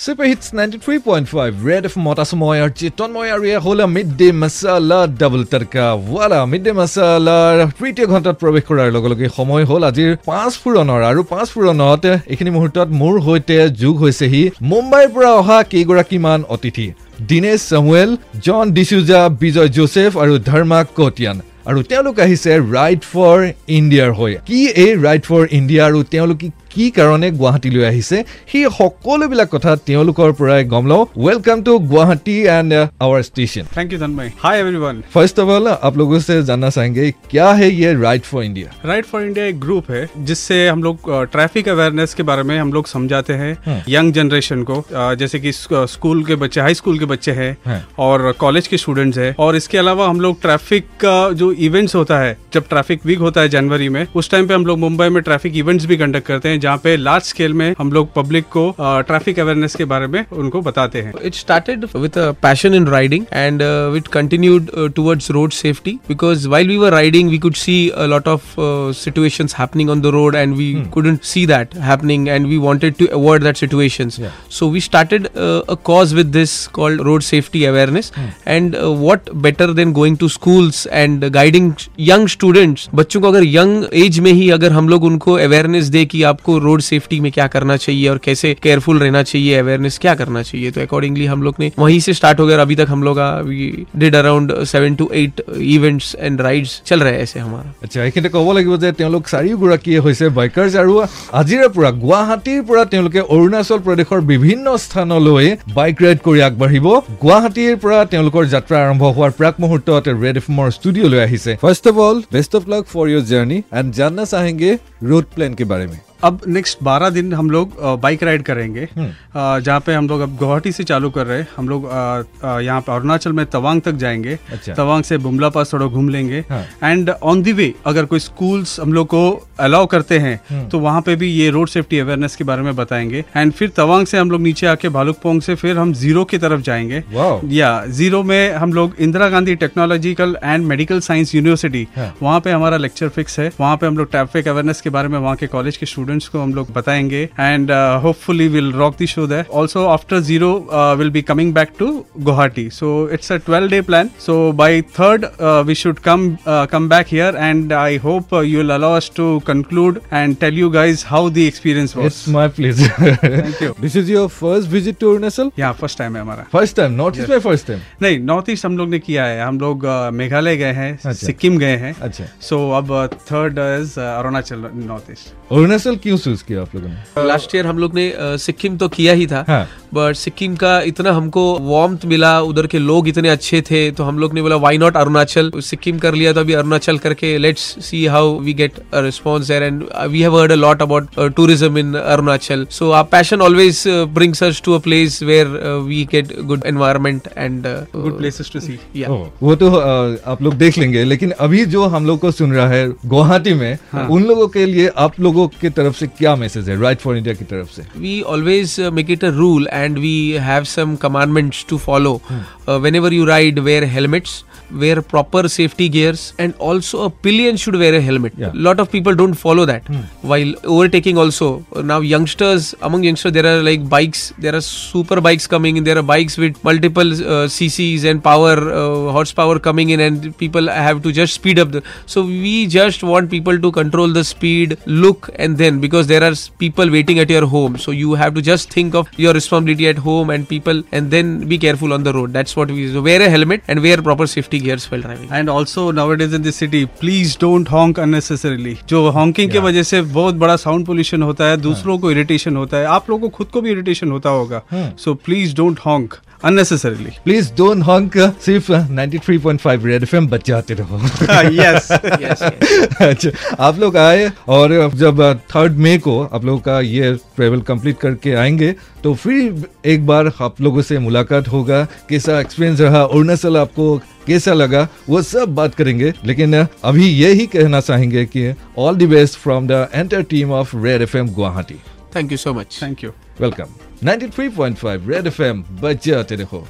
Super Hits 93.5 Red FM মত আছো মই আৰু চিতন্ময় আৰু এয়া হ'ল mid day masala double tadka wala mid day মাছালাৰ তৃতীয় ঘণ্টাত প্ৰৱেশ কৰাৰ লগে লগে সময় হ'ল আজিৰ পাঁচ ফুৰণৰ। আৰু পাঁচ ফুৰণত এইখিনি মুহূৰ্তত মোৰ সৈতে যোগ হৈছেহি মুম্বাইৰ পৰা অহা কেইগৰাকীমান অতিথি। Dinesh Samuel John D'Souza Vijay Joseph আৰু ধৰ্মা কটিয়ান। আৰু তেওঁলোক আহিছে ৰাইট ফৰ ইণ্ডিয়াৰ হৈ। কি এই ৰাইট ফৰ ইণ্ডিয়া আৰু তেওঁলোকে কি কাৰণে গুৱাহাটীলৈ আহিছে সেই সকলোবিলাক কথা তেওঁলোকৰ পৰাই গম লওঁ welcome to Guwahati and our station thank you Dhanmoy hi everyone first of all आप लोगों से जानना चाहेंगे क्या है ये right for India right for India एक ग्रुप है जिससे हम लोग ट्रैफिक अवेयरनेस के बारे में हम लोग समझाते हैं हाँ। यंग जनरेशन को अ, जैसे कि स्क- स्कूल के बच्चे हाई स्कूल के बच्चे हैं हाँ। और कॉलेज के स्टूडेंट्स हैं और इसके अलावा हम लोग ट्रैफिक का जो इवेंट्स होता है जब ट्रैफिक वीक होता है जनवरी में उस टाइम पे हम लोग मुंबई में ट्रैफिक इवेंट्स भी कंडक्ट करते हैं जहाँ पे लार्ज स्केल में हम लोग पब्लिक को uh, ट्रैफ़िक अवेयरनेस के बारे में उनको बताते हैं। It started with passion in riding and with continued towards road safety because while we were riding we could see lot of situation happening on the road and we couldn't see that happening and we wanted to avoid that situation so we started a cause with this called road safety awareness and what better than going to schools and guiding young students बच्चों को अगर young age में ही अगर हम लोग उनको awareness दे कि आपको रोड सेफ्टी में क्या करना चाहिए और कैसे केयरफुल रहना चाहिए अवेयरनेस क्या करना चाहिए तो अकॉर्डिंगली हम लोग ने वहीं से स्टार्ट हो गया और अभी तक हम लोग did around seven to eight events and rides चल रहे हैं ऐसे हमारा আচ্ছা এইখিনিতে ক'ব লাগিব যে তেওঁলোক চাৰিওগৰাকীয়ে হৈছে বাইকাৰ্ছ আৰু আজিৰে পৰা গুৱাহাটীৰ পৰা তেওঁলোকে অৰুণাচল প্ৰদেশৰ বিভিন্ন স্থানলৈ বাইক ৰাইড কৰি আগবাঢ়িব গুৱাহাটীৰ পৰা তেওঁলোকৰ যাত্ৰা আৰম্ভ হোৱাৰ প্ৰাক মুহূৰ্তত ৰেড এফমৰ ষ্টুডিঅ'লৈ আহিছে first of all best of luck for your journey and जानना चाहेंगे रोड प्लान के बारे में अब नेक्स्ट बारह दिन हम लोग बाइक राइड करेंगे हम्म। जहाँ पे हम लोग अब गुवाहाटी से चालू कर रहे हैं हम लोग यहाँ पे अरुणाचल में तवांग तक जाएँगे अच्छा। तवांग से बुमला पास थोड़ा घूम लेंगे। एंड ऑन दी वे अगर कोई स्कूल्स हम लोग को अलाउ करते हैं हम्म। तो वहाँ पे भी ये रोड सेफ्टी अवेयरनेस के बारे में बताएँगे एंड फिर तवांग से हम लोग नीचे आके भालुकपोंग से फिर हम ज़ीरो की तरफ़ जाएँगे या ज़ीरो में हम लोग Indira Gandhi technological and medical science university. वहाँ पे हमारा लेक्चर फिक्स है वहाँ पे हम लोग ट्रैफ़िक अवेयरनेस के बारे में वहाँ के कॉलेज के स्टूडेंट्स को हम लोग बताएँगे। And hopefully will rock the show that also after zero will be coming back to Guwahati so it's a twelve day plan so by third we should come come back here and I hope you will allow us to conclude and tell you guys how the experience it's was my pleasure Thank you. This is your first visit to Arunachal यहाँ first time है हमारा। First time not is my first time नहीं north east हम लोग ने किया है। हम लोग मेघालय गए हैं अच्छा। सिक्किम गए हैं। अच्छा। सो अब third is Arunachal north east Arunachal क्यों चूज़ किया आप लोगों ने? लास्ट ईयर हम लोग ने सिक्किम तो किया ही था हाँ। बट सिक्किम का इतना हमको वार्मथ मिला उधर के लोग इतने अच्छे थे तो हम लोग ने बोला वाई नॉट अरुणाचल सिक्किम कर लिया तो अभी अरुणाचल करके let's see how we get response there and we have heard a lot about tourism in Arunachal so our passion always brings us to a place where we get good environment and good places to see वो तो अ, आप लोग देख लेंगे लेकिन अभी जो हम लोग को सुन रहा है गुवाहाटी में हाँ। उन लोगों के लिए आप लोगों की तरफ से क्या मैसेज है राइट फॉर इंडिया की तरफ से we always uh, make it a rule and we have some commandments to follow uh, whenever you ride wear helmets wear proper safety gears and also a pillion should wear a helmet Yeah. lot of people don't follow that while overtaking also uh, now youngsters among youngsters there are like bikes there are super bikes coming in there are bikes with multiple uh, cc's and power uh, horsepower coming in and people have to just speed up the so we just want people to control the speed look and then because there are people waiting at your home so you have to just think of your responsibility at home and people and then be careful on the road that's what we so wear a helmet and wear proper safety gears while driving and also nowadays in the city please don't honk unnecessarily जो honking की. वजह से बहुत बड़ा sound pollution होता है दूसरों को इरिटेशन होता है आप लोगों को खुद को भी इरिटेशन होता होगा Hmm. So please don't honk unnecessarily. Please don't honk सिर्फ़ 93.5 रेड एफएम बचाते रहो yes. Yes, yes. अच्छा आप लोग आए और जब थर्ड मई को आप लोगों का ये ट्रेवल कंप्लीट करके आएँगे तो फिर एक बार आप लोगों से मुलाकात होगा कैसा एक्सपीरियंस रहा अरुणाचल आपको कैसा लगा वो सब बात करेंगे लेकिन अभी ये ही कहना चाहेंगे कि all the best from the entire team of red F M Guwahati thank you so much thank you. Welcome 93.5 red F M बजाते रहो